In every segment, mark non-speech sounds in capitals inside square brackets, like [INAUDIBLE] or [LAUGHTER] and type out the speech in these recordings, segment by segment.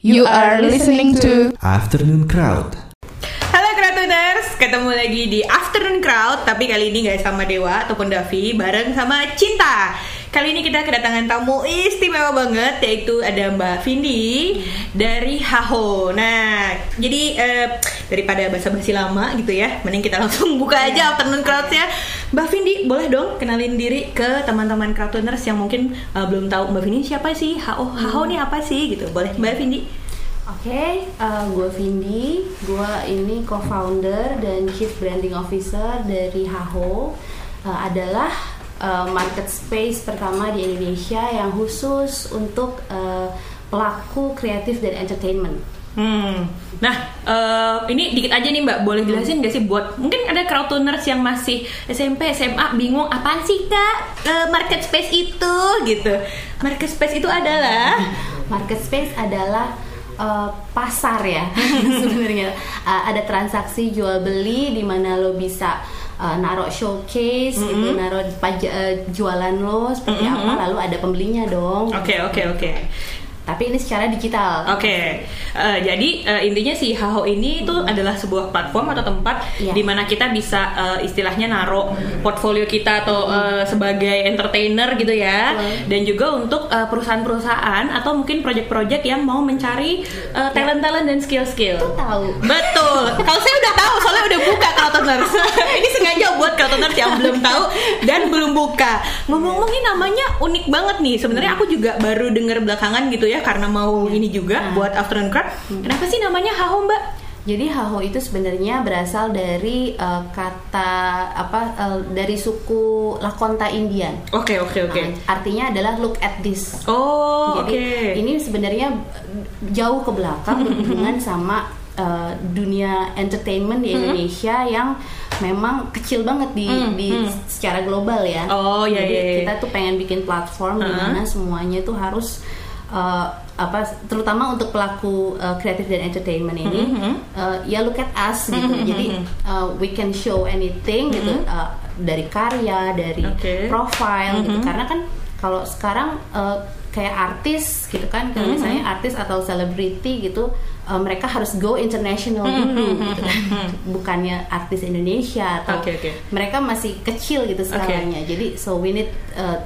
You are listening to Afternoon Crowd. Halo Kratuners, ketemu lagi di Afternoon Crowd Tapi kali ini gak sama Dewa ataupun Davi Bareng sama Cinta Kali ini kita kedatangan tamu istimewa banget Yaitu ada Mbak Vindi Dari Haho Nah, jadi eh, daripada basa-basi lama gitu ya Mending kita langsung buka aja Afternoon Crowd ya Mbak Vindi, boleh dong kenalin diri ke teman-teman Kratuners Yang mungkin eh, belum tahu Mbak Vindi siapa sih? Haho, Haho ini apa sih? Gitu. Boleh Mbak Vindi? Oke, eh, gue Vindi, gue ini co-founder dan chief branding officer dari Haho Eh, adalah eh, market space pertama di Indonesia yang khusus untuk eh, pelaku kreatif dan entertainment. Hmm. Nah, eh, ini dikit aja nih Mbak, boleh jelasin nggak sih buat mungkin ada crowdtuners yang masih SMP, SMA bingung apaan sih kak eh, market space itu gitu. Market space itu adalah Market space adalah eh, pasar ya [LAUGHS] sebenarnya Eh, ada transaksi jual beli di mana lo bisa eh, naruh showcase gitu, naruh eh, jualan lo seperti apa, lalu ada pembelinya dong. Oke oke oke. Tapi ini secara digital. Oke, Eh, jadi eh, intinya si Haho ini itu adalah sebuah platform atau tempat Iya. di mana kita bisa eh, istilahnya naruh portfolio kita atau eh, sebagai entertainer gitu ya, Betul. dan juga untuk perusahaan-perusahaan atau mungkin project-project yang mau mencari eh, talent-talent dan skill-skill. Tuh tahu. Betul. [LAUGHS] Kalau saya udah tahu, soalnya udah buka Crowdtuners. [LAUGHS] ini sengaja buat Crowdtuners yang belum tahu dan belum buka. Ngomong-ngomong ini namanya unik banget nih. Sebenarnya aku juga baru dengar belakangan gitu ya karena mau ini juga Nah. buat afternoon crowd. Kenapa sih namanya Haho Mbak? Jadi haho itu sebenarnya berasal dari eh, kata apa eh, dari suku Lakonta Indian. Oke oke oke. Nah, artinya adalah look at this. Oh oke. Jadi ini sebenarnya jauh ke belakang [LAUGHS] berhubungan sama eh, dunia entertainment di Indonesia yang memang kecil banget di, Hmm, di hmm. secara global ya. Oh, iya, Jadi iya, iya. kita tuh pengen bikin platform di Uh-huh. mana semuanya tuh harus eh, apa terutama untuk pelaku eh, kreatif dan entertainment ini Mhm. eh, ya look at us gitu. Mhm, Jadi mhm. eh, we can show anything gitu eh, dari karya, dari Oke. profile gitu. Mhm. Karena kan kalau sekarang eh, kayak artis gitu kan, kalau Mhm. misalnya artis atau selebriti gitu, eh, mereka harus go international dulu gitu kan. [LAUGHS] Bukannya artis Indonesia atau Oke, oke. mereka masih kecil gitu skalanya. Jadi so we need uh,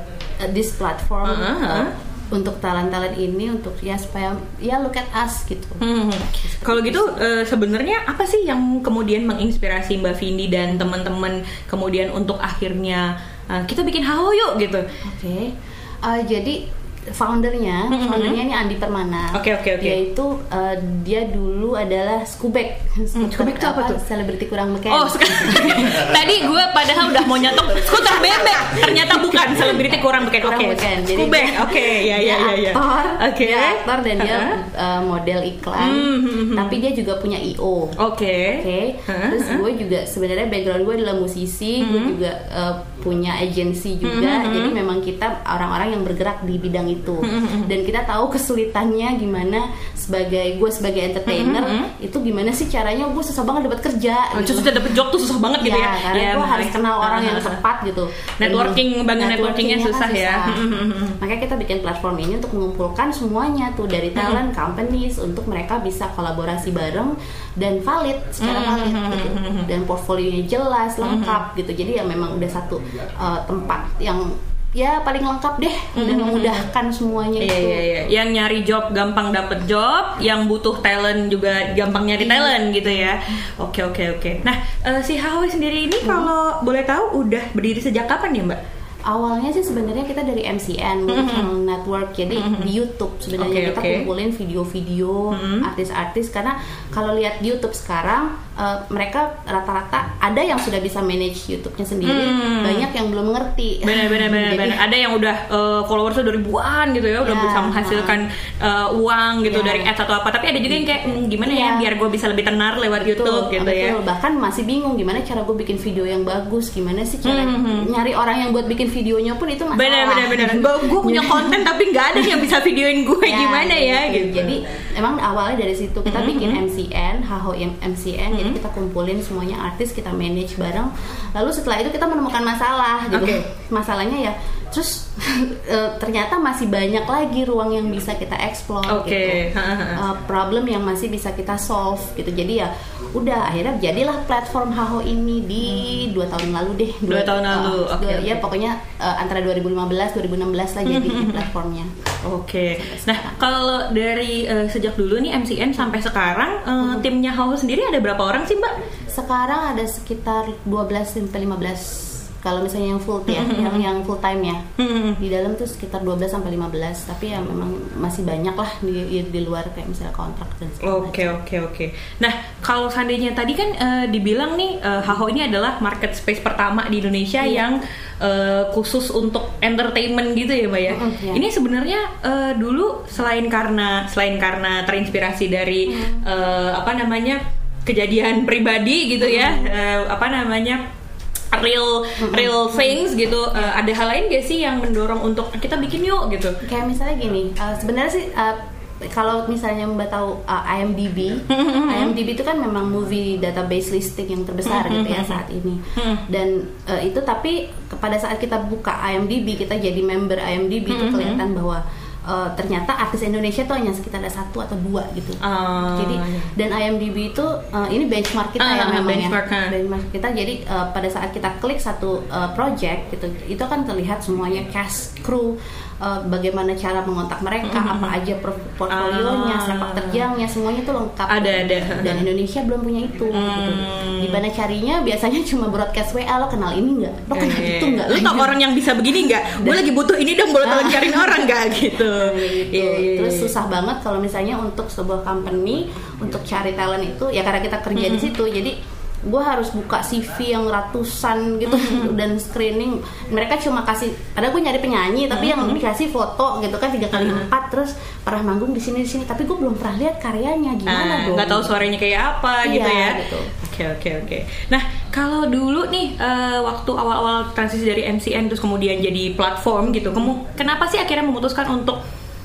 this platform uh, untuk talent-talent ini untuk ya supaya ya look at us gitu. Hmm. Kalau gitu eh, sebenarnya apa sih yang kemudian menginspirasi Mbak Vindi dan teman-teman kemudian untuk akhirnya eh, kita bikin Haho yuk gitu. Oke, Uh, jadi foundernya, Mhm. foundernya ini Andi Permana. Oke, oke, oke. Yaitu uh, dia dulu adalah Skubek. Skubek itu apa tuh? Selebriti kurang beken. Oh, [LAUGHS] tadi gue padahal udah mau bukan selebriti kurang beken. Kurang Oke, beken. Jadi Oke, ya ya dia ya ya. Aktor, Oke. dia aktor dan dia Uh-huh. uh, model iklan. Hmm, hmm, hmm. Tapi dia juga punya IO. Oke. Oke, Heeh, terus heeh. gue juga sebenarnya background gue adalah musisi, gue Mhm. juga uh, punya agensi juga, Mhm, jadi memang kita orang-orang yang bergerak di bidang itu, Mhm, mhm. dan kita tahu kesulitannya gimana sebagai gue sebagai entertainer Mhm, mhm. itu gimana sih caranya gue susah banget dapat kerja, Oh, gitu. susah dapet job tuh susah banget gitu ya. karena Ya, gue harus menarik. kenal orang yang Heeh, heeh. tepat gitu. Networking, bangun networkingnya kan susah ya. susah. [LAUGHS] Makanya kita bikin platform ini untuk mengumpulkan semuanya tuh dari talent companies untuk mereka bisa kolaborasi bareng dan valid secara valid gitu. [LAUGHS] Dan portfolionya jelas, lengkap gitu. Jadi ya memang udah satu uh, tempat yang ya paling lengkap deh dan memudahkan semuanya Iya itu. iya iya. Yang nyari job gampang dapet job, yang butuh talent juga gampang nyari talent gitu ya. Oke oke oke. Nah eh, si Haoi sendiri ini kalau boleh tahu udah berdiri sejak kapan ya Mbak? Awalnya sih sebenarnya kita dari MCN, Multi Channel Network, jadi di YouTube sebenarnya Oke, kita oke. kumpulin video-video Mhm. artis-artis karena kalau lihat di YouTube sekarang eh, mereka rata-rata ada yang sudah bisa manage YouTube-nya sendiri, Hmm. banyak yang belum mengerti. Benar benar benar [LAUGHS] Jadi, benar. Ada yang udah eh, followersnya udah ribuan gitu ya, udah Ya, bisa menghasilkan eh, uang gitu Ya. dari ads atau apa. Tapi ada juga yang kayak "Hmm, gimana ya Iya. biar gue bisa lebih tenar lewat Betul, YouTube gitu ya. betul. Bahkan masih bingung gimana cara gue bikin video yang bagus, gimana sih cara Mhm. nyari orang yang buat bikin videonya pun itu masalah. Benar benar benar. [LAUGHS] Gue punya konten tapi nggak ada yang bisa videoin gue [LAUGHS] Ya, gimana ya gitu. Jadi emang awalnya dari situ kita Mhm, bikin. MCN, Haho MCN, jadi Mhm. kita kumpulin semuanya artis, kita manage bareng. Lalu setelah itu kita menemukan masalah gitu. Oke. Masalahnya ya terus [LAUGHS] eh, ternyata masih banyak lagi ruang yang bisa kita explore Oke. gitu. [LAUGHS] Eh, problem yang masih bisa kita solve gitu jadi ya udah akhirnya jadilah platform Haho ini di dua tahun lalu deh Dua tahun lalu, eh, oke, dua- oke. ya pokoknya eh, antara 2015 2016 lah jadi [LAUGHS] platformnya Oke. Nah, kalau dari eh, sejak dulu nih MCN sampai sekarang eh, timnya Haho sendiri ada berapa orang sih, Mbak? sekarang ada sekitar 12 sampai 15 kalau misalnya yang full ya yang yang full time ya di dalam tuh sekitar 12 sampai 15 tapi ya memang masih banyak lah di di luar kayak misalnya kontrak dan segala Oke oke oke. Nah kalau seandainya tadi kan eh, dibilang nih eh, Haho ini adalah market space pertama di Indonesia Iya. yang eh, khusus untuk entertainment gitu ya mbak ya. Iya. Ini sebenarnya eh, dulu selain karena selain karena terinspirasi dari Mm. eh, apa namanya kejadian pribadi gitu ya, eh, apa namanya real real things gitu. Eh, ada hal lain gak sih yang mendorong untuk kita bikin yuk gitu? kayak misalnya gini uh, sebenarnya sih uh, kalau misalnya mbak tahu uh, IMDb, IMDb itu kan memang movie database listing yang terbesar gitu ya saat ini. Dan uh, itu tapi pada saat kita buka IMDb, kita jadi member IMDb itu kelihatan bahwa uh, ternyata artis Indonesia tuh hanya sekitar ada satu atau dua gitu. Ah, Jadi iya. dan IMDb itu uh, ini benchmark kita Ah, ya memang benchmark, ya. Benchmark kita jadi uh, pada saat kita klik satu uh, project gitu itu kan terlihat semuanya cast kru uh, bagaimana cara mengontak mereka apa aja portfolionya Ah. sepak terjangnya semuanya itu lengkap Ada, ada. dan Indonesia belum punya itu gitu. Hmm. di mana carinya biasanya cuma broadcast WA lo kenal ini nggak lo kenal Eh, itu nggak Lu tau orang yang bisa begini nggak? Gue lagi butuh ini dong, boleh tolong cariin orang nggak [LAUGHS] gitu? gitu. Iya, iya, Terus susah banget kalau misalnya untuk sebuah company untuk cari talent itu ya karena kita kerja di situ jadi gue harus buka CV yang ratusan gitu dan screening mereka cuma kasih ada gue nyari penyanyi tapi yang dikasih foto gitu kan tiga kali empat terus pernah manggung di sini di sini tapi gue belum pernah lihat karyanya gimana Ah, dong nggak tahu suaranya kayak apa Iya, gitu ya. gitu. Oke oke oke. Nah kalau dulu nih eh, waktu awal-awal transisi dari MCN terus kemudian jadi platform gitu, kemu- kenapa sih akhirnya memutuskan untuk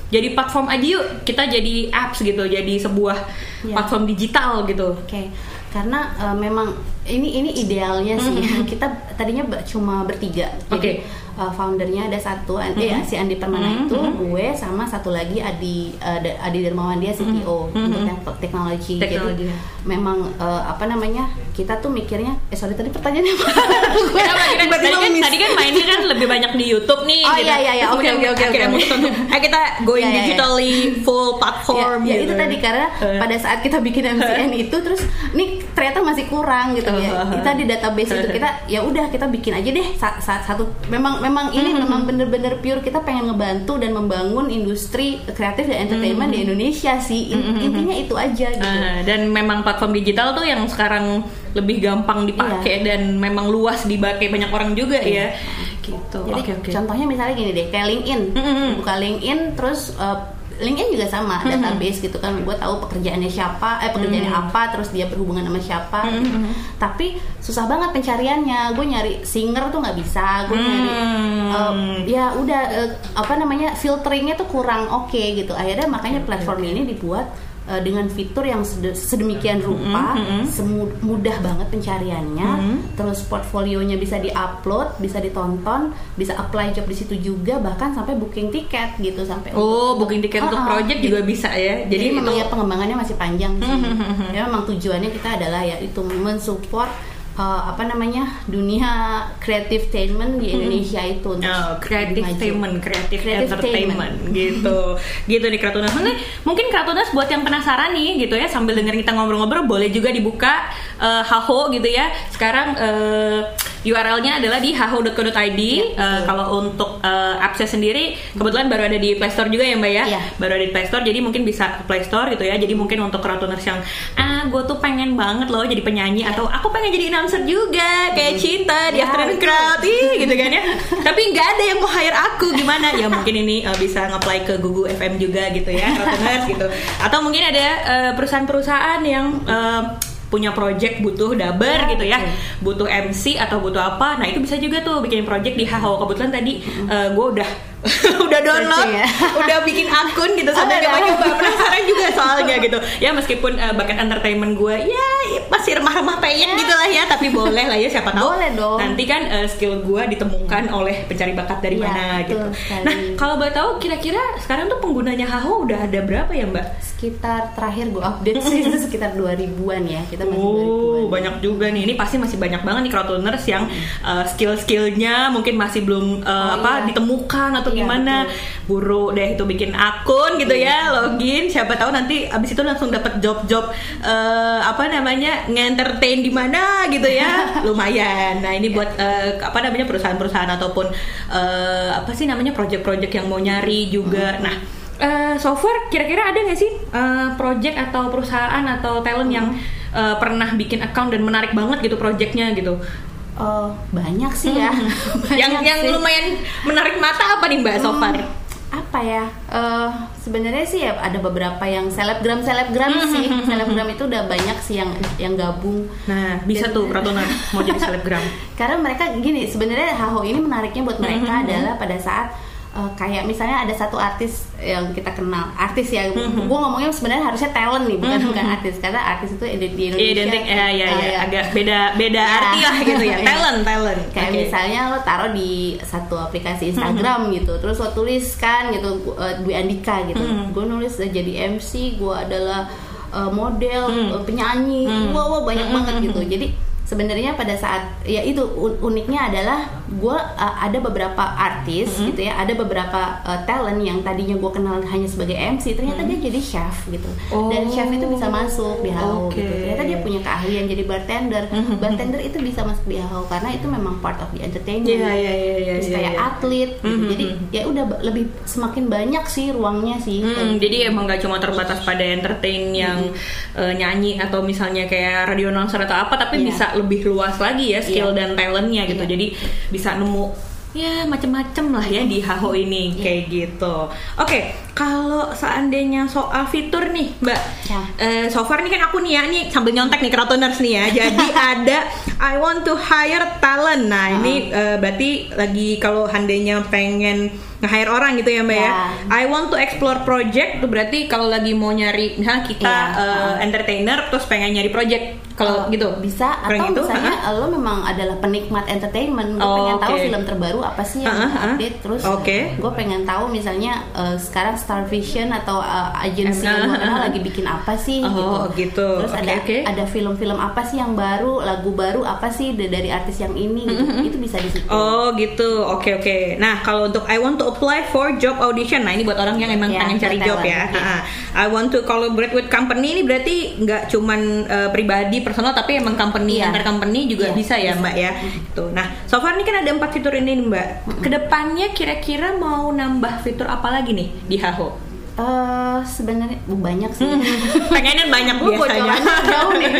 jadi platform aja yuk kita jadi apps gitu, jadi sebuah Iya. platform digital gitu. Oke, karena uh, memang ini ini idealnya sih. [LAUGHS] Kita tadinya cuma bertiga. Jadi Oke. uh, foundernya ada satu, Andi, si Andi Permana itu, gue sama satu lagi Adi uh, Adi Dermawan dia CTO untuk yang teknologi. Teknologi. Jadi memang uh, apa namanya? Kita tuh mikirnya eh sorry tadi pertanyaannya apa? [LAUGHS] Kenapa tadi kan, miss. tadi kan mainnya kan lebih banyak di YouTube nih. Oh, gitu. iya, iya, iya. [LAUGHS] Oke, oke, oke, Akhirnya untuk, eh kita going Iya, iya, iya. digitally full platform. ya, ya gitu. itu tadi karena Eh. pada saat kita bikin MCN itu terus ini ternyata masih kurang gitu ya [LAUGHS] kita di database itu kita ya udah kita bikin aja deh sa- sa- satu memang memang ini Mm-hmm. memang bener-bener pure kita pengen ngebantu dan membangun industri kreatif dan entertainment di Indonesia sih In- intinya itu aja gitu Mm-hmm. Ah, dan memang platform digital tuh yang sekarang lebih gampang dipakai dan memang luas dipakai banyak orang juga ya. Gitu. Iya. Jadi Oke oke. contohnya misalnya gini deh, kayak LinkedIn, Mm-mm. buka LinkedIn, terus uh, LinkedIn juga sama database gitu kan, gue tahu pekerjaannya siapa, eh pekerjaannya apa, terus dia berhubungan sama siapa. gitu. Tapi susah banget pencariannya, gue nyari singer tuh nggak bisa, gue nyari Hmm. uh, ya udah uh, apa namanya filteringnya tuh kurang oke gitu. Akhirnya makanya platform ini dibuat uh, dengan fitur yang sede- sedemikian rupa, semu- mudah banget pencariannya, terus portfolionya bisa diupload, bisa ditonton, bisa apply job di situ juga, bahkan sampai booking tiket gitu sampai Oh, untuk- booking tiket untuk Ah, ah. project juga bisa ya. Jadi, Jadi, memang itu- ya pengembangannya masih panjang sih. ya memang tujuannya kita adalah ya itu mensupport uh, apa namanya dunia creative entertainment di Indonesia itu untuk Oh, creative entertainment, creative, Creative entertainment gitu. [LAUGHS] gitu nih Kratunas. Mungkin, mungkin Kratunas buat yang penasaran nih gitu ya sambil dengerin kita ngobrol-ngobrol boleh juga dibuka eh, Haho gitu ya. Sekarang eh, URL-nya adalah di haho.co.id. Iya, Eh, kalau untuk eh, apps sendiri kebetulan baru ada di Play Store juga ya Mbak ya. Iya. Baru ada di Play Store jadi mungkin bisa ke Play Store gitu ya. Jadi mungkin untuk Kratunas yang ah gue tuh pengen banget loh jadi penyanyi atau aku pengen jadi announcer juga kayak Cinta di Ya, Afternoon. Crowd ih, gitu kan ya. [LAUGHS] Tapi nggak ada yang mau hire aku gimana? Ya mungkin ini uh, bisa nge-apply ke Gugu FM juga gitu ya, Rotuners gitu. Atau mungkin ada uh, perusahaan-perusahaan yang uh, punya project butuh daber Ya, gitu ya, butuh MC atau butuh apa. Nah itu bisa juga tuh bikin project di Haho. Kebetulan tadi uh, gue udah [LAUGHS] udah download, ya. [LAUGHS] udah bikin akun gitu sambil Ada, ada. nyoba-nyoba penasaran juga soalnya gitu. Ya meskipun uh, bakat entertainment gue ya masih remah-remah pengen gitu lah ya, tapi boleh lah ya siapa tahu. Boleh dong. Nanti kan uh, skill gue ditemukan oleh pencari bakat dari Iya, mana gitu. sekali. Nah kalau boleh tahu kira-kira sekarang tuh penggunanya Haho udah ada berapa ya Mbak? Sekitar terakhir gue update sih itu [LAUGHS] sekitar 2000-an ya. Kita masih Oh, 2000-an. banyak juga nih. Ini pasti masih banyak banget nih crowdlearners yang uh, skill-skillnya mungkin masih belum uh, Oh, apa iya. ditemukan atau Iya, gimana. Buru deh itu bikin akun gitu ya, login. Siapa tahu nanti abis itu langsung dapat job-job uh, apa namanya nge-entertain di mana gitu ya. [LAUGHS] Lumayan. Nah, ini buat uh, apa namanya perusahaan-perusahaan ataupun uh, apa sih namanya project-project yang mau nyari juga. Nah, Uh, so far kira-kira ada nggak sih uh, project atau perusahaan atau talent yang uh, pernah bikin account dan menarik banget gitu projectnya gitu Oh, banyak sih ya. [LAUGHS] Banyak yang yang sih. lumayan menarik mata apa nih mbak so far apa ya? Eh, sebenarnya sih ya ada beberapa yang selebgram selebgram sih. selebgram itu udah banyak sih yang yang gabung. Nah bisa Dan- tuh Pratona [LAUGHS] mau jadi selebgram. Karena mereka gini sebenarnya Haho ini menariknya buat mereka adalah pada saat eh, kayak misalnya ada satu artis yang kita kenal artis ya Mhm. gue ngomongnya sebenarnya harusnya talent nih bukan Mhm. bukan artis karena artis itu di Iya, Indonesia identik ya ya eh, ya agak beda beda Ya. arti lah gitu ya [LAUGHS] Iya. talent talent kayak Oke. misalnya lo taruh di satu aplikasi Instagram gitu terus lo tuliskan gitu uh, Dwi Andika gitu Hmm. gue nulis uh, jadi MC gue adalah uh, model Hmm. uh, penyanyi Hmm. wah wah banyak Hmm, banget hmm, gitu hmm. jadi sebenarnya pada saat ya itu un- uniknya adalah gue uh, ada beberapa artis Hmm. gitu ya ada beberapa uh, talent yang tadinya gue kenal hanya sebagai MC ternyata dia jadi chef gitu dan Hmm. Oh. chef itu bisa masuk di Hao Oke. gitu ternyata dia punya keahlian jadi bartender Hmm. bartender itu bisa masuk di Hao karena itu memang part of the entertainment Iya, iya, iya, iya, terus iya, kayak iya. atlet gitu. Mhm, jadi ya udah lebih semakin banyak sih ruangnya sih Hmm, Kayak jadi emang gak cuma terbatas pada entertain yang Mm-hmm. eh, nyanyi atau misalnya kayak radio announcer atau apa, tapi Iya. bisa lebih luas lagi ya skill Iya. dan talentnya gitu. Iya. Jadi bisa nemu ya macem-macem lah ya di Haho ini Iya. kayak gitu. Oke, kalau seandainya soal fitur nih, Mbak, Ya. eh, so far nih kan aku nih ya nih sambil nyontek nih Kratoners nih ya. Jadi [LAUGHS] ada I want to hire talent. Nah ini eh, berarti lagi kalau handainya pengen nge-hire orang gitu ya Mbak ya. Ya. I want to explore project tuh berarti kalau lagi mau nyari misalnya kita Iya. eh, entertainer terus pengen nyari project kalau Oh, gitu bisa atau gitu, misalnya ha-ha. lo memang adalah penikmat entertainment gue Oh, pengen tahu oke. film terbaru apa sih yang Ha-ha, ha. update terus Oke. gue pengen tahu misalnya eh, sekarang Star Vision atau eh, agensi ha-ha. lagi bikin apa sih Oh, gitu. terus Oke, ada oke. ada film-film apa sih yang baru lagu baru apa sih da- dari artis yang ini gitu itu bisa di situ Oh gitu, oke oke. Nah kalau untuk I want to apply for job audition, nah ini buat orang yang emang Ya, pengen cari job ya. talent, ya. I want to collaborate with company ini berarti nggak cuman eh, pribadi personal tapi emang company Iya. antar company juga Iya, bisa ya mbak ya. Tuh. Nah so far ini kan ada empat fitur ini nih mbak. Ke depannya kira-kira mau nambah fitur apa lagi nih di Haho? Sebenarnya uh, banyak sih [LAUGHS] Pengennya banyak Gue biasanya. bocorannya jauh nih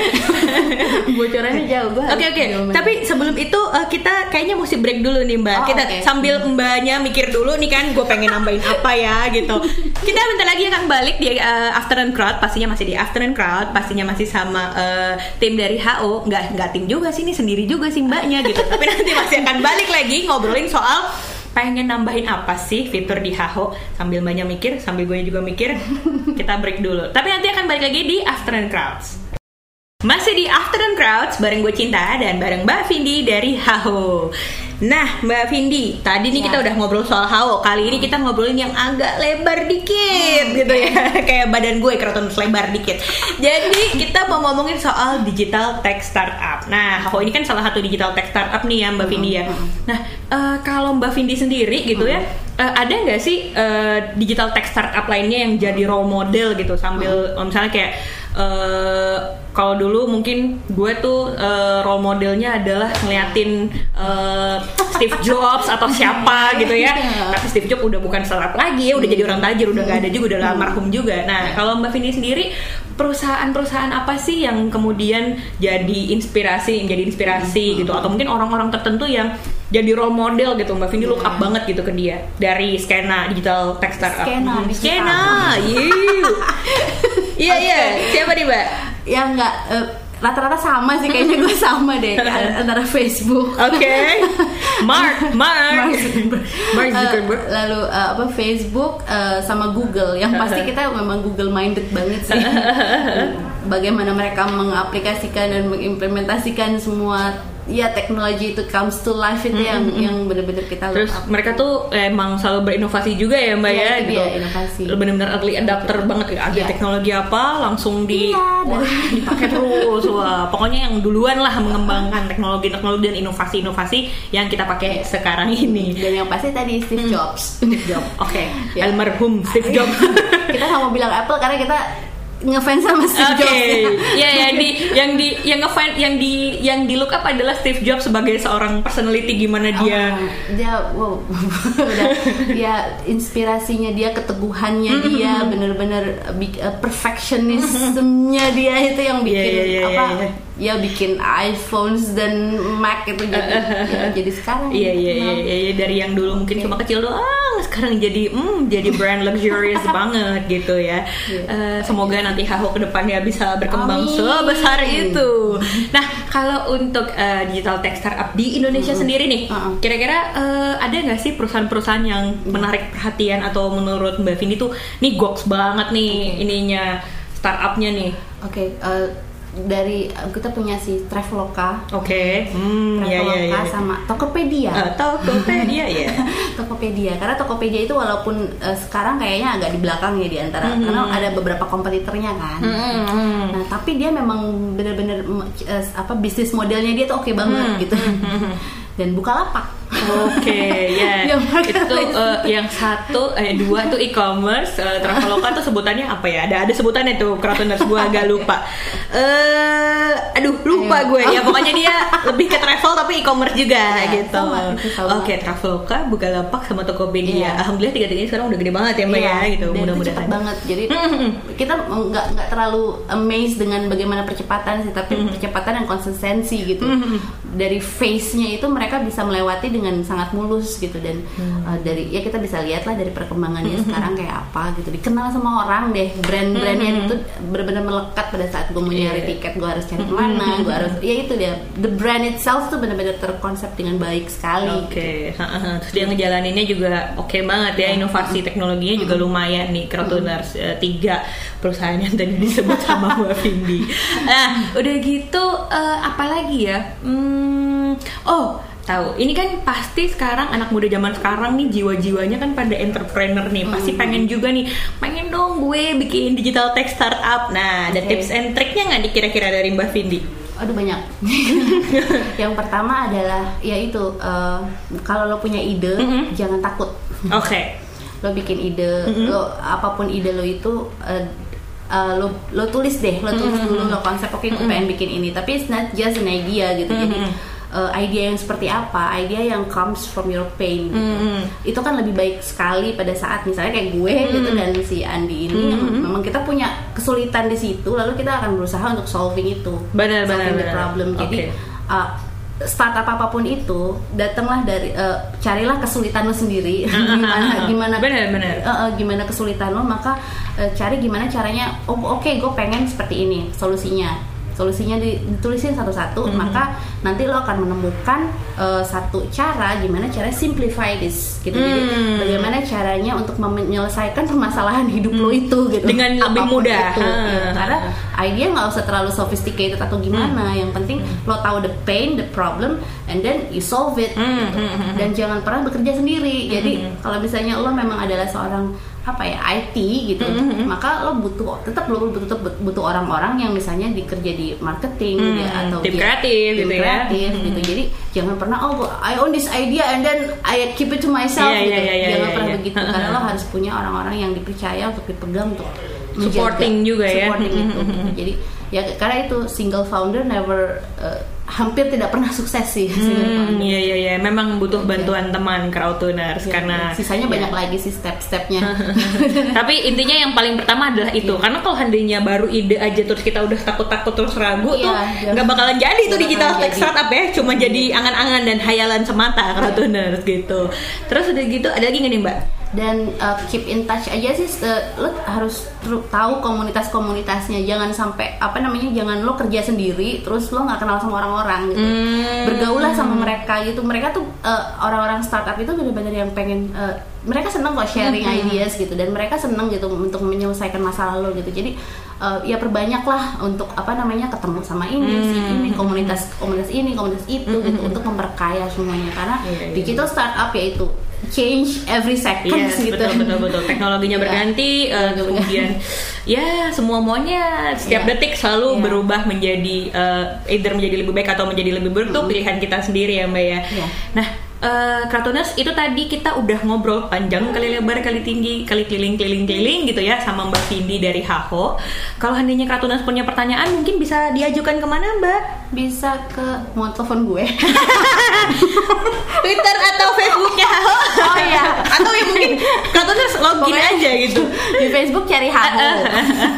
[LAUGHS] bocorannya jauh gue Oke oke. Tapi sebelum itu eh, kita kayaknya mesti break dulu nih Mbak. Oh, kita oke. sambil Mbaknya mikir dulu nih kan, gue pengen nambahin apa ya gitu. Kita bentar lagi akan balik di eh, Afternoon Crowd. Pastinya masih di Afternoon Crowd. Pastinya masih sama eh, tim dari HO. Nggak nggak tim juga sih ini sendiri juga sih Mbaknya gitu. Tapi nanti masih akan balik lagi ngobrolin soal pengen nambahin apa sih fitur di Haho? Sambil banyak mikir sambil gue juga mikir [LAUGHS] kita break dulu. Tapi nanti akan balik lagi di Afternoon Crowds. Masih di Afternoon Crowds bareng gue Cinta dan bareng Mbak Vindi dari Haho. Nah, Mbak Vindi, tadi nih Ya. kita udah ngobrol soal Haho. Kali ini kita ngobrolin yang agak lebar dikit gitu ya. [LAUGHS] Kayak badan gue keraton lebar dikit. Jadi, kita mau ngomongin soal digital tech startup. Nah, Haho ini kan salah satu digital tech startup nih ya Mbak Vindi ya. Nah, eh, kalau Mbak Vindi sendiri gitu ya, eh, ada nggak sih eh, digital tech startup lainnya yang jadi role model gitu sambil misalnya kayak eh kalau dulu mungkin gue tuh eh, role modelnya adalah ngeliatin eh, Steve Jobs atau siapa gitu ya. [LAUGHS] Tapi Steve Jobs udah bukan startup lagi ya, udah jadi orang tajir, udah gak ada juga, udah almarhum juga. Nah, kalau Mbak Vindi sendiri perusahaan-perusahaan apa sih yang kemudian jadi inspirasi, menjadi inspirasi gitu atau mungkin orang-orang tertentu yang jadi role model gitu Mbak Vindi look up banget gitu ke dia dari skena digital tech startup. Skena, skena, [LAUGHS] Iya, iya, iya. Siapa nih, Mbak? Ya nggak eh, rata-rata sama sih kayaknya gue [LAUGHS] sama deh [LAUGHS] antara Facebook. Oke. Mark, [LAUGHS] Mark. Mark Zuckerberg. Mark Zuckerberg. lalu eh, apa Facebook eh, sama Google yang pasti kita memang Google minded banget sih. Bagaimana mereka mengaplikasikan dan mengimplementasikan semua ya teknologi itu comes to life itu yang yang benar-benar kita Terus up. mereka tuh emang selalu berinovasi juga ya mbak Iya, ya itu dia, inovasi. Benar-benar early adapter banget ya. Ada Iya. teknologi apa langsung di Iya, wah, dipakai terus. Wah, pokoknya yang duluan lah mengembangkan teknologi-teknologi dan inovasi-inovasi yang kita pakai sekarang ini. dan yang pasti tadi Steve Jobs. Steve Jobs. [LAUGHS] Oke, Ya. almarhum Steve [LAUGHS] Jobs. kita nggak mau bilang Apple karena kita ngefans sama Steve Oke, Jobs. ya? Yang di yang di yang ngefan yang di yang di look up adalah Steve Jobs sebagai seorang personality gimana dia Oh, dia wow. [LAUGHS] Udah ya inspirasinya dia keteguhannya dia bener-bener big- uh, perfectionismnya dia itu yang bikin Iya, iya, iya, apa iya. ya bikin iPhones dan Mac itu jadi ya, jadi sekarang Iya iya iya Nah, iya iya. dari yang dulu mungkin cuma kecil doang sekarang jadi hmm jadi brand luxurious [LAUGHS] banget gitu ya. Eh, semoga nanti Haho ke depannya bisa berkembang Amin. sebesar itu. Nah kalau untuk eh, digital tech startup di Indonesia sendiri nih, Uh-uh. kira-kira eh, ada nggak sih perusahaan-perusahaan yang menarik perhatian atau menurut Mbak Vindi tuh nih goks banget nih ininya startupnya nih. oke eh, dari kita punya si Traveloka Oke, hmm, ya Traveloka ya ya. sama Tokopedia Eh, Tokopedia ya. [LAUGHS] Tokopedia karena Tokopedia itu walaupun eh, sekarang kayaknya agak di belakang ya di antara Mhm. karena ada beberapa kompetitornya kan. Hmm. Nah, tapi dia memang benar-benar mm, eh, apa bisnis modelnya dia tuh oke banget Hmm. gitu. [LAUGHS] Dan Bukalapak. Oke, ya. [LAUGHS] Yang itu eh, yang satu, eh dua tuh e-commerce, eh, Traveloka tuh sebutannya apa ya? Ada ada sebutannya tuh, Kratoners gue agak lupa. Eh, aduh lupa Ayo. gue ya. Pokoknya dia lebih ke travel tapi e-commerce juga Ya, gitu. Oke, Traveloka, Bukalapak sama Tokopedia. Iya. Alhamdulillah tiga-tiganya sekarang udah gede banget ya Mbak Iya, ya gitu. Mudah-mudahan. banget. Jadi kita nggak nggak terlalu amazed dengan bagaimana percepatan sih, tapi percepatan dan konsistensi gitu. Dari face-nya itu mereka bisa melewati dengan sangat mulus gitu dan Hmm. uh, dari ya kita bisa lihat lah dari perkembangannya sekarang kayak apa gitu. Dikenal sama orang deh brand-brandnya itu benar-benar melekat pada saat gue mau nyari Hmm. Iya. tiket gue harus cari ke mana, gue harus ya itu dia the brand itself tuh benar-benar terkonsep dengan baik sekali. Oke, ha-ha. terus dia ngejalaninnya juga oke banget ya inovasi teknologinya juga lumayan nih Crotoners eh, tiga perusahaan yang tadi disebut sama [LAUGHS] Mbak Vindi. Nah, udah gitu eh, apa lagi ya? Hmm, oh tahu ini kan pasti sekarang anak muda zaman sekarang nih jiwa-jiwanya kan pada entrepreneur nih pasti pengen juga nih pengen dong gue bikin digital tech startup nah ada tips and triknya nggak nih kira-kira dari Mbak Vindi Aduh banyak. [LAUGHS] yang pertama adalah ya itu eh, kalau lo punya ide Mhm. jangan takut. oke Lo bikin ide, Mhm. lo apa pun ide lo itu eh, eh, lo lo tulis deh, lo tulis Mhm. dulu lo konsep oke gue pengen bikin ini. Tapi it's not just an idea gitu. Jadi Mhm. eh, idea yang seperti apa? Idea yang comes from your pain. Gitu. Mhm. Itu kan lebih baik sekali pada saat misalnya kayak gue gitu Mhm. dan si Andi ini yang memang kita punya kesulitan di situ, lalu kita akan berusaha untuk solving itu Benar, benar, the benar. problem. Jadi Oke. uh, startup apa pun itu datanglah dari uh, carilah kesulitan lo sendiri. Gimana gimana Benar, benar. uh, uh, gimana kesulitan lo maka uh, cari gimana caranya oh oke gue pengen seperti ini solusinya solusinya di- ditulisin satu-satu Mhm. maka nanti lo akan menemukan uh, satu cara gimana cara simplify this gitu jadi Hmm. bagaimana caranya untuk menyelesaikan permasalahan hidup lo itu gitu Dengan lebih Apa pun mudah. itu. Ha. Ya, karena idea nggak usah terlalu sophisticated atau gimana yang penting lo tahu the pain the problem and then you solve it Hmm, gitu. hmm, hmm, dan jangan pernah bekerja sendiri jadi hmm. kalau misalnya lo memang adalah seorang apa ya IT gitu Hmm, hmm. maka lo butuh tetap lo butuh butuh orang-orang yang misalnya dikerja di marketing Hmm, dia, atau tim dia- kreatif tim gitu ya. kreatif Hmm, gitu hmm. jadi jangan pernah oh I own this idea and then I keep it to myself Iya, gitu iya, iya, jangan iya, pernah iya. begitu karena lo harus punya orang-orang yang dipercaya untuk dipegang untuk menjaga. Supporting juga ya. supporting itu gitu. jadi ya karena itu single founder never uh, hampir tidak pernah sukses sih Hmm, iya iya iya, memang butuh bantuan teman crowdtuners Ya, karena sisanya ya. banyak lagi sih step-stepnya. [LAUGHS] Tapi intinya yang paling pertama adalah itu, Iya. karena kalau seandainya baru ide aja terus kita udah takut-takut terus ragu Iya, tuh jangan- nggak bakalan jadi tuh nggak digital tech startup ya, cuma jadi angan-angan dan hayalan semata crowdtuners gitu. Terus udah gitu ada lagi nggak nih mbak? Dan uh, keep in touch aja sih uh, lo harus tahu komunitas-komunitasnya. Jangan sampai apa namanya jangan lo kerja sendiri terus lo nggak kenal sama orang-orang gitu. Hmm. bergaulah sama mereka gitu. Mereka tuh uh, orang-orang startup itu benar-benar yang pengen uh, mereka seneng kok sharing ideas gitu. Dan mereka seneng gitu untuk menyelesaikan masalah lo gitu. Jadi uh, ya perbanyaklah untuk apa namanya ketemu sama ini si ini komunitas komunitas ini komunitas itu gitu untuk memperkaya semuanya. Karena Iya, iya. digital startup yaitu change every second Yes, gitu betul betul betul. Teknologinya Iya. berganti, eh, kemudian [LAUGHS] ya semua maunya setiap Iya. detik selalu Iya. berubah menjadi eh, either menjadi lebih baik atau menjadi lebih buruk tuh pilihan kita sendiri ya mbak ya. Iya. Nah. Eh Kratoners itu tadi kita udah ngobrol panjang kali lebar kali tinggi kali keliling keliling keliling gitu ya sama Mbak Vindi dari Haho. Kalau seandainya Kratoners punya pertanyaan mungkin bisa diajukan ke mana Mbak? bisa ke mau telepon gue Twitter atau Facebooknya Haho? Oh, iya. atau ya mungkin Kratoners login Pokoknya- aja gitu. di Facebook cari Haho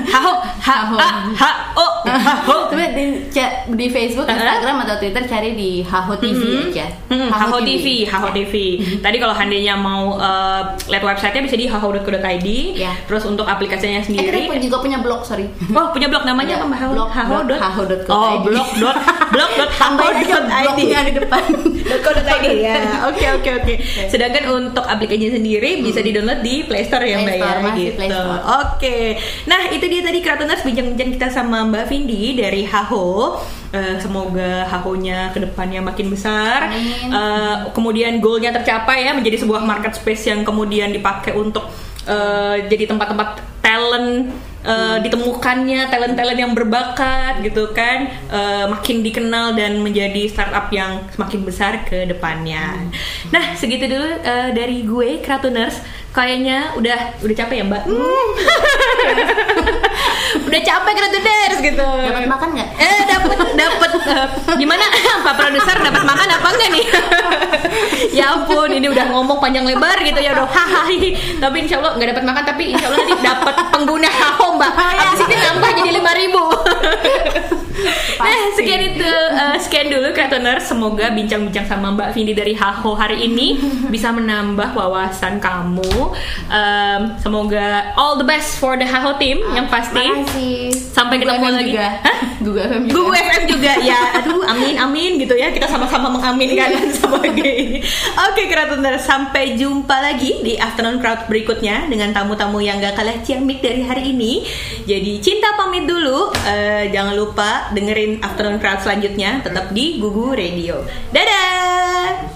Haho, ha, Haho. ha, ha, oh, Haho. Tapi di, di Facebook, Instagram atau Twitter cari di Haho TV aja. Hmm, Haho TV, Haho TV. Tadi kalau handenya mau uh, lihat websitenya bisa di haho.co.id. Ya. Terus untuk aplikasinya Eh, sendiri. kita juga punya blog, sorry. Oh, punya blog namanya Iya, apa Mbak Haho? blog- Haho blog dot- haho.co.id. Oh, blog dot blog dot Tambahin aja haho.id. blognya di depan. .co.id ya. Oke oke oke. Sedangkan untuk aplikasinya sendiri bisa di-download di Play Store ya Play Mbak ya gitu. Oke. Nah, itu dia tadi Kratoners bincang-bincang kita sama Mbak Vindi dari Haho. Eh, semoga Hahonya ke depannya makin besar. Amin. Eh, kemudian goalnya tercapai ya menjadi sebuah market space yang kemudian dipakai untuk eh, jadi tempat-tempat talent eh, ditemukannya talent-talent yang berbakat gitu kan eh, makin dikenal dan menjadi startup yang semakin besar ke depannya. Nah segitu dulu eh, dari gue Kratoners kayaknya udah udah capek ya Mbak. [LAUGHS] udah capek Kratoners gitu. Dapat makan nggak? Eh dapat dapat eh, gimana [LAUGHS] Pak produser dapat makan apa enggak nih? [LAUGHS] ya ampun ini udah ngomong panjang lebar gitu ya udah tapi insya Allah nggak dapat makan tapi insya Allah nanti dapat pengguna haho mbak abis ini nambah jadi lima ribu nah sekian itu eh, sekian dulu Kratoners semoga bincang-bincang sama Mbak Vindi dari Haho hari ini [LAUGHS] bisa menambah wawasan kamu Em, semoga all the best for the Haho team yang pasti Makasih. Sampai Google ketemu FM lagi. Juga. Hah? Google FM juga. Google FM juga ya. Aduh, amin amin gitu ya. Kita sama-sama mengaminkan [LAUGHS] sebagai ini. Oke, Kratoners, sampai jumpa lagi di Afternoon Crowd berikutnya dengan tamu-tamu yang gak kalah ciamik dari hari ini. Jadi cinta pamit dulu. Eh, jangan lupa dengerin Afternoon Crowd selanjutnya tetap di Gugu Radio. Dadah.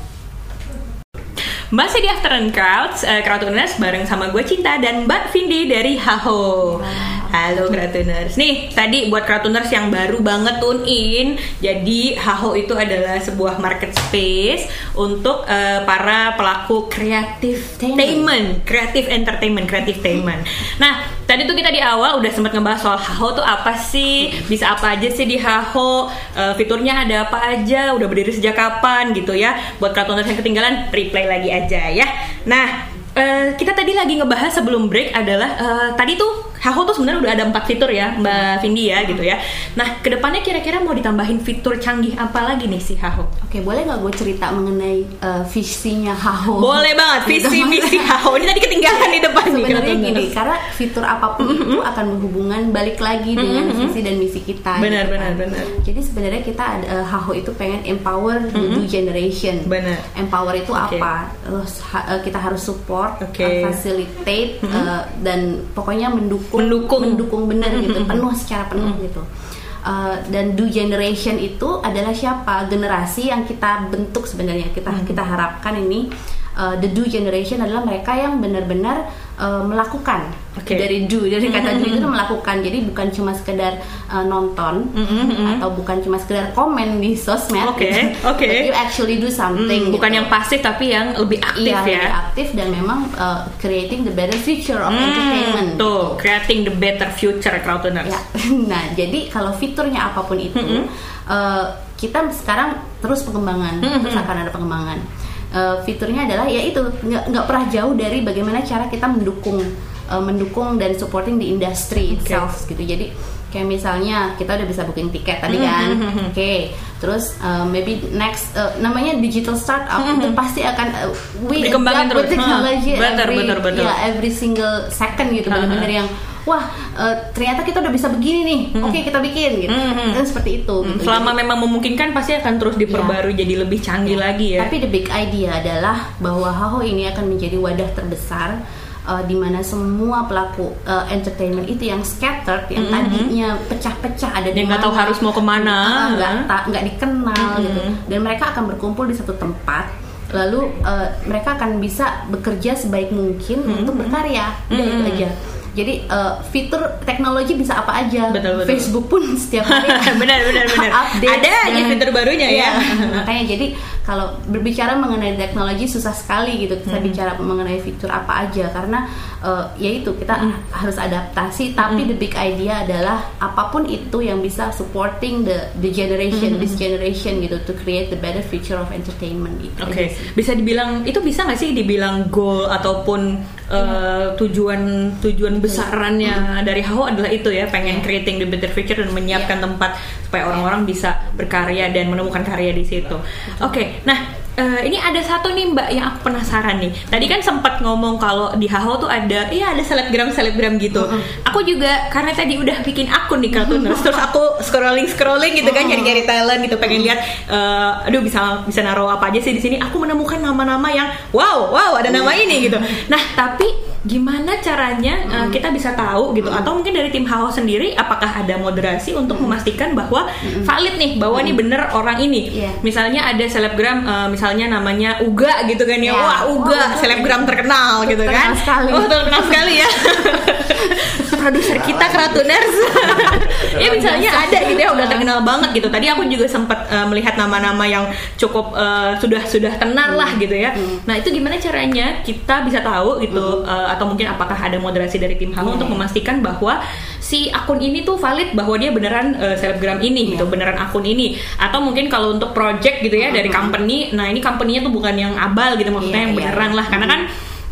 Masih di Afternoon Crowds, uh, Crowdtuners bareng sama gue Cinta dan Mbak Vindi dari Haho. Halo Crowdtuners. Nih, tadi buat Crowdtuners yang baru banget tune in, jadi Haho itu adalah sebuah market space untuk uh, para pelaku kreatif entertainment, kreatif entertainment, kreatif entertainment. Nah, tadi tuh kita di awal udah sempat ngebahas soal Haho tuh apa sih, bisa apa aja sih di Haho, uh, fiturnya ada apa aja, udah berdiri sejak kapan gitu ya. Buat Crowdtuners yang ketinggalan, replay lagi aja ya. Nah, eh, kita tadi lagi ngebahas sebelum break adalah eh, tadi tuh Haho tuh sebenarnya udah ada empat fitur ya Mbak Vindi ya gitu ya. Nah ke depannya kira-kira mau ditambahin fitur canggih apa lagi nih si Haho? Oke, boleh nggak gue cerita mengenai uh, visinya Haho? Boleh banget visi misi Haho ini tadi ketinggalan di depan nih. Sebenarnya gini, karena fitur apa pun itu akan berhubungan balik lagi dengan visi dan misi kita. Benar, gitu benar, kan. benar. Jadi sebenarnya kita ada uh, Haho itu pengen empower the new generation. Benar. Empower itu Oke. apa? Uh, kita harus support, Oke. uh, facilitate, uh, dan pokoknya mendukung, Mendukung. mendukung. Benar gitu, penuh secara penuh gitu. Uh, dan do generation itu adalah siapa? Generasi yang kita bentuk sebenarnya. Kita kita harapkan ini uh, the do generation adalah mereka yang benar-benar uh, melakukan Oke. dari do dari kata do itu melakukan jadi bukan cuma sekedar uh, nonton atau bukan cuma sekedar komen di sosmed Oke, gitu. [LAUGHS] oke. But you actually do something Hmm, bukan gitu. yang pasif tapi yang lebih aktif Iya, ya. lebih aktif dan memang uh, creating the better future of Hmm, entertainment tuh, creating the better future Crowdtuners. Ya, [LAUGHS] nah jadi kalau fiturnya apa pun itu, eh, kita sekarang terus pengembangan, terus akan ada pengembangan. Eh, fiturnya adalah ya itu nggak nggak pernah jauh dari bagaimana cara kita mendukung uh, mendukung dan supporting the industry Oke. itself gitu jadi kayak misalnya kita udah bisa booking tiket tadi kan oke terus uh, maybe next uh, namanya digital startup itu pasti akan uh, we Dikembangin terus. technology Hmm, betul, every betul, betul. ya every single second gitu benar-benar yang wah uh, ternyata kita udah bisa begini nih oke kita bikin gitu Hmm. Dan seperti itu Hmm, gitu. Selama memang memungkinkan pasti akan terus diperbarui jadi lebih canggih lagi ya. Tapi the big idea adalah bahwa Haho ini akan menjadi wadah terbesar uh, di mana semua pelaku uh, entertainment itu yang scattered, yang tadinya pecah-pecah ada di Yang nggak tahu harus mau ke mana. uh, nggak ta- nggak dikenal gitu, dan mereka akan berkumpul di satu tempat. Lalu uh, mereka akan bisa bekerja sebaik mungkin untuk berkarya, udah itu aja. Jadi uh, fitur teknologi bisa apa aja. Betul, betul. Facebook pun setiap hari [LAUGHS] benar benar benar. [LAUGHS] update Ada aja fitur barunya ya. Iya, [LAUGHS] makanya jadi kalau berbicara mengenai teknologi susah sekali gitu kita bicara mengenai fitur apa aja. Karena eh, ya itu kita harus adaptasi tapi the big idea adalah apa pun itu yang bisa supporting the the generation this generation gitu to create the better future of entertainment gitu. Oke, sih. bisa dibilang itu bisa nggak sih dibilang goal ataupun uh, tujuan tujuan besarannya dari Haho adalah itu ya, pengen creating the better future dan menyiapkan tempat supaya orang-orang bisa berkarya dan menemukan karya di situ. Oke, nah eh, ini ada satu nih Mbak yang aku penasaran nih. Tadi kan sempat ngomong kalau di Haho tuh ada, iya ada selebgram selebgram gitu. Aku juga karena tadi udah bikin akun di Cartooners, terus aku scrolling scrolling gitu kan nyari-nyari talent gitu, pengen lihat, eh, aduh bisa bisa naruh apa aja sih di sini. Aku menemukan nama-nama yang wow wow ada nama ini gitu. Nah tapi gimana caranya uh, kita bisa tahu gitu? Atau mungkin dari tim Haho sendiri apakah ada moderasi untuk memastikan bahwa valid nih bahwa ini bener orang ini? Iya. misalnya ada selebgram uh, misalnya namanya Uga gitu kan ya. Ya. wah Oh, Uga betul. selebgram terkenal gitu Terkenal kan? sekali. oh terkenal sekali ya [LAUGHS] produser kita Kratuners [LAUGHS] ya misalnya ada gitu ya udah terkenal banget gitu. Tadi aku juga sempat uh, melihat nama-nama yang cukup uh, sudah sudah tenar lah gitu ya. Nah itu gimana caranya kita bisa tahu gitu uh, atau mungkin apakah ada moderasi dari tim Haho untuk memastikan bahwa si akun ini tuh valid bahwa dia beneran uh, selebgram ini gitu beneran akun ini. Atau mungkin kalau untuk project gitu ya dari company nah ini company-nya tuh bukan yang abal gitu maksudnya Iya, yang iya. beneran lah. Karena kan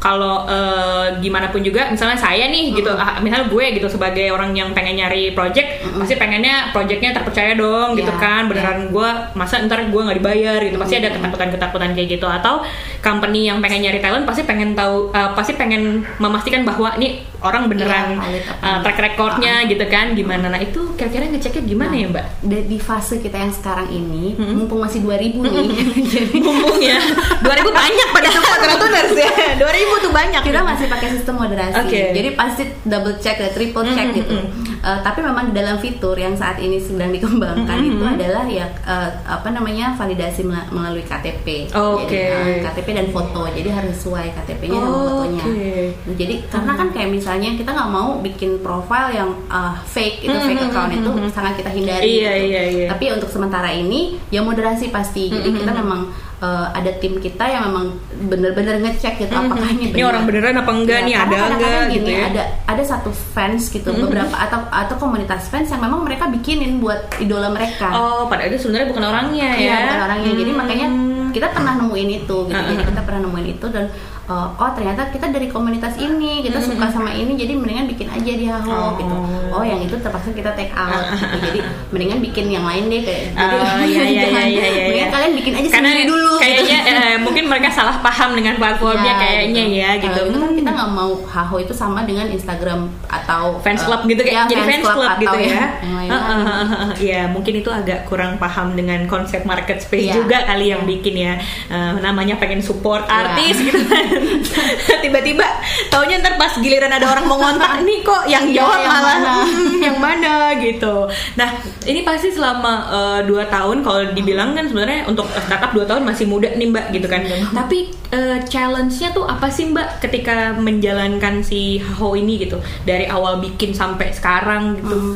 kalau eh, gimana pun juga misalnya saya nih gitu ah, misalnya gue gitu sebagai orang yang pengen nyari project pasti pengennya projectnya terpercaya dong gitu Iya, kan. Beneran gue masa ntar gue nggak dibayar gitu. Pasti ada ketakutan ketakutan kayak gitu. Atau company yang pengen nyari talent pasti pengen tahu eh, pasti pengen memastikan bahwa ini orang beneran eh, enggak. track recordnya gitu kan gimana. Nah itu kira-kira ngeceknya gimana ya mbak? Da- di fase kita yang sekarang ini mumpung masih 2000 nih. [LAUGHS] Jadi mumpung ya. 2000 banyak pada tempat Kratuners ya. [LAUGHS] 2000 tuh banyak. Kita masih pakai sistem moderasi. Oke. jadi pasti double check dan triple check Mm, gitu. mm, Eh, tapi memang di dalam fitur yang saat ini sedang dikembangkan Mm, itu mm. adalah ya eh, apa namanya validasi mela- melalui KTP Oke. jadi eh, KTP dan foto jadi harus sesuai KTP-nya dan fotonya Oke. Nah, jadi karena kan kayak misalnya kita nggak mau bikin profile yang uh, fake itu fake account itu sangat kita hindari Iya, gitu. iya, iya. tapi untuk sementara ini ya moderasi pasti jadi kita memang uh, ada tim kita yang memang bener-bener ngecek gitu apakah ini ini orang beneran apa enggak Ya, nih ada enggak gini, gitu ya ada ada satu fans gitu beberapa atau atau komunitas fans yang memang mereka bikinin buat idola mereka Oh, padahal itu sebenarnya bukan orangnya ya. Iya, bukan orangnya. Jadi Hmm. makanya kita pernah nemuin itu gitu. Uh-uh. Jadi kita pernah nemuin itu dan uh, oh ternyata kita dari komunitas ini, kita suka sama ini jadi mendingan bikin aja di Haho Oh. gitu. Oh, yang itu terpaksa kita take out gitu. Jadi mendingan bikin yang lain deh kayak jadi Oh, iya, iya, jangan- iya, iya, iya. [LAUGHS] mendingan kalian bikin aja Karena sendiri dulu Kayaknya gitu. eh, mungkin mereka salah paham dengan platformnya Ya, kayaknya gitu. ya gitu. Kalau itu kan kita nggak mau Haho itu sama dengan Instagram atau fans uh, club gitu kayak ya, jadi fans club, atau gitu ya. yang- yang heeh. Iya, mungkin itu agak kurang paham dengan konsep market space Iya. juga kali yang bikin ya. Eh, namanya pengen support Iya. artis gitu kan. [LAUGHS] Tiba-tiba taunya ntar pas giliran ada orang mau ngontak [LAUGHS] nih kok yang Iya, jawab yang malah mana? [LAUGHS] "Hmm, yang mana gitu. Nah, ini pasti selama eh, dua tahun kalau dibilang kan sebenarnya untuk startup dua tahun masih muda nih Mbak gitu kan. Tapi eh, challenge-nya tuh apa sih Mbak ketika menjalankan si Haho ini gitu dari awal bikin sampai sekarang gitu. Hmm,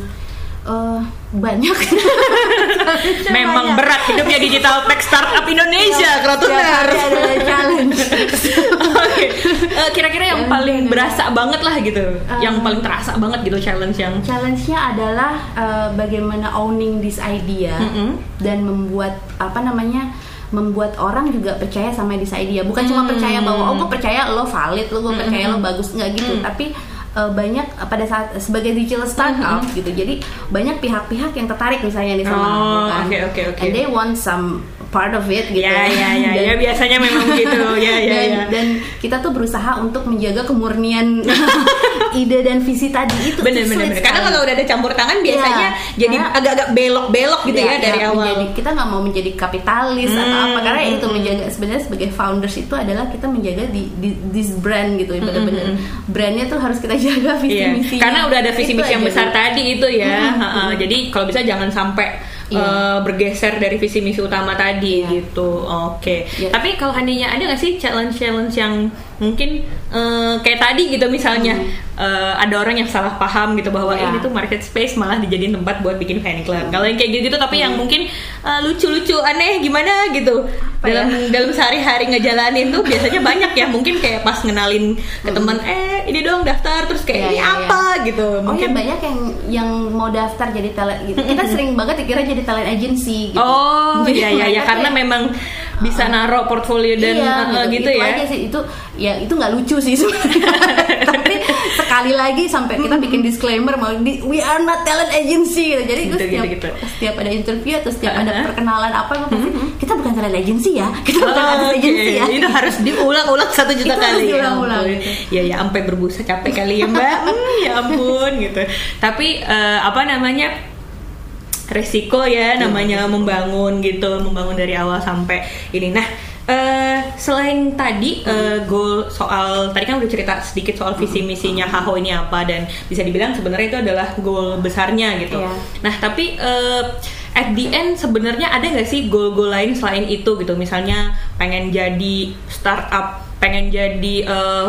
eh, banyak. [LAUGHS] Memang berat hidupnya digital tech startup Indonesia, challenge. Oke, Eh, kira-kira yang paling berasa banget lah gitu, yang paling terasa banget gitu challenge yang Challenge-nya adalah uh, bagaimana owning this idea dan membuat apa namanya membuat orang juga percaya sama this idea. Bukan cuma percaya bahwa oh gue percaya lo valid lo gue percaya lo bagus. Nggak gitu. Tapi uh, banyak uh, pada saat sebagai digital startup Mm-hmm. gitu. Jadi banyak pihak-pihak yang tertarik misalnya nih sama Oh, aku kan. oke, oke, oke. And they want some part of it gitu. Ya ya ya Dan- ya biasanya memang gitu [LAUGHS] ya ya dan, ya. dan kita tuh berusaha untuk menjaga kemurnian [LAUGHS] ide dan visi tadi itu. Bener bener bener. Karena kalau udah ada campur tangan biasanya Iya, jadi agak-agak belok-belok gitu ya, Ya, dari ya, awal. menjadi, kita nggak mau menjadi kapitalis atau Hmm, apa karena hmm, itu menjaga sebenarnya sebagai founders itu adalah kita menjaga di, di this brand gitu ya benar-benar brandnya tuh harus kita jaga visi Hmm, Iya, misinya karena udah ada visi misi yang besar tadi itu ya. Hmm, Ha-ha. Jadi kalau bisa jangan sampai Iya. eh, bergeser dari visi misi utama tadi Iya. gitu. Oke. Iya. Tapi kalau seandainya ada nggak sih challenge-challenge yang mungkin eh, kayak tadi gitu misalnya eh, ada orang yang salah paham gitu bahwa Hmm. Iya. ini tuh market space malah dijadiin tempat buat bikin fan club. Kalau yang kayak gitu-gitu tapi yang mungkin eh, lucu-lucu aneh gimana gitu. Hmm. Apa dalam ya? dalam sehari-hari ngejalanin tuh biasanya banyak ya mungkin kayak pas ngenalin ke teman eh ini dong daftar terus kayak Iya, ini iya, iya. apa gitu Oh ya mungkin banyak yang yang mau daftar jadi talent gitu. Kita sering banget dikira jadi talent agency gitu. oh iya iya ya mereka karena kayak- memang bisa naruh portfolio dan iya, uh, uh, gitu, itu ya? aja sih. Itu ya itu nggak lucu sih [LAUGHS] tapi sekali lagi sampai kita bikin disclaimer mau di, we are not talent agency gitu. jadi itu Gitu, setiap gitu, gitu. setiap ada interview atau setiap ada Uh-huh. perkenalan apa pasti kita bukan talent agency ya. [LAUGHS] Kita bukan Oh, artis oke. agency ya. Itu harus diulang-ulang satu juta Itu kali. Diulang-ulang, ya, gitu. ya ya sampai berbusa capek kali ya mbak. Hmm, ya ampun gitu. Tapi eh, apa namanya resiko ya namanya membangun gitu membangun dari awal sampai ini. Nah eh, selain tadi eh, goal soal tadi kan udah cerita sedikit soal visi misinya Haho ini apa dan bisa dibilang sebenarnya itu adalah goal besarnya gitu. Iya. nah tapi eh, at the end sebenarnya ada nggak sih goal-goal lain selain itu gitu? Misalnya pengen jadi startup pengen jadi eh,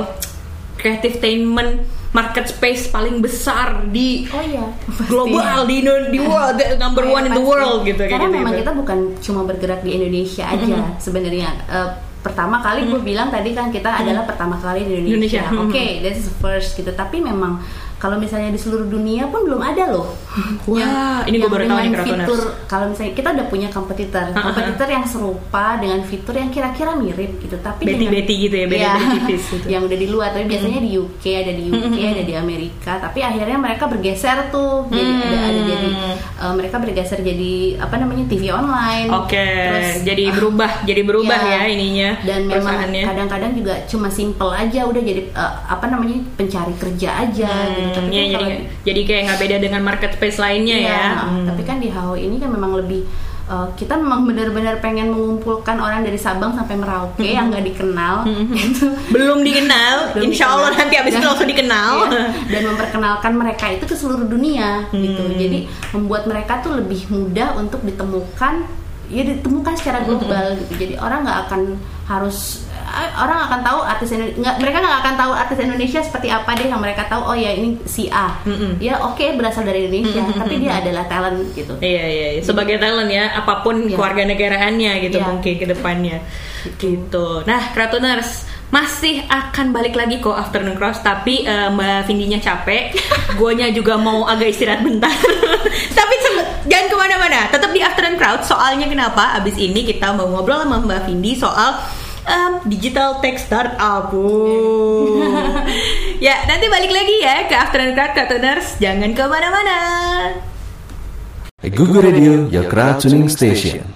creative entertainment market space paling besar di oh iya global di Indo- di world the number Oh, iya, one in the pasti. world gitu kayak Karena gitu, memang gitu. kita bukan cuma bergerak di Indonesia aja sebenarnya. Eh, pertama kali gue bilang tadi kan kita adalah pertama kali di Indonesia. Indonesia. Oke, that's the first gitu. Tapi memang kalau misalnya di seluruh dunia pun belum ada loh. [LAUGHS] Wah, ini gua baru tahu nih, fitur kalau misalnya kita udah punya kompetitor, kompetitor yang serupa dengan fitur yang kira-kira mirip gitu. Tapi Betty-Betty gitu ya, Betty-Betty tipis gitu. [LAUGHS] yang udah di luar. Tapi biasanya di UK ada di UK ada di Amerika. Tapi akhirnya mereka bergeser tuh. Jadi ada ada jadi eh, mereka bergeser jadi apa namanya TV online. Oke, Terus, jadi ah, [LAUGHS] berubah, jadi berubah Iya. ya ininya dan memang kadang-kadang juga cuma simple aja udah jadi eh, apa namanya pencari kerja aja gitu Hmm, tapi kan jadi jadi kayak nggak beda dengan market space lainnya Iya, ya. Hmm. tapi kan di HO ini kan memang lebih eh, kita memang benar-benar pengen mengumpulkan orang dari Sabang sampai Merauke yang nggak dikenal [LAUGHS] gitu. belum dikenal, [LAUGHS] Belum insya Allah nanti abis itu Dan- langsung dikenal. Iya, [LAUGHS] dan memperkenalkan mereka itu ke seluruh dunia gitu Hmm. jadi membuat mereka tuh lebih mudah untuk ditemukan ya ditemukan secara global Hmm. gitu jadi orang nggak akan harus orang akan tahu artis Indonesia mereka nggak akan tahu artis Indonesia seperti apa deh yang mereka tahu oh ya ini si A Mm-mm. ya oke berasal dari Indonesia tapi dia adalah talent gitu Iya iya iya. sebagai talent ya apa pun Iya. keluarga negaraannya gitu Iya. mungkin ke depannya gitu. Nah Kratoners masih akan balik lagi kok afternoon cross tapi eh, Mbak Vindinya capek, [LAUGHS] guanya juga mau agak istirahat bentar. [LAUGHS] tapi jangan ke mana-mana, tetap di afternoon crowd. Soalnya kenapa? Abis ini kita mau ngobrol sama Mbak Vindi soal em, digital tech startup. Wuh. [LAUGHS] ya nanti balik lagi ya ke afternoon crowd Kratoners. Jangan ke mana-mana. Google Radio, your crowd tuning station.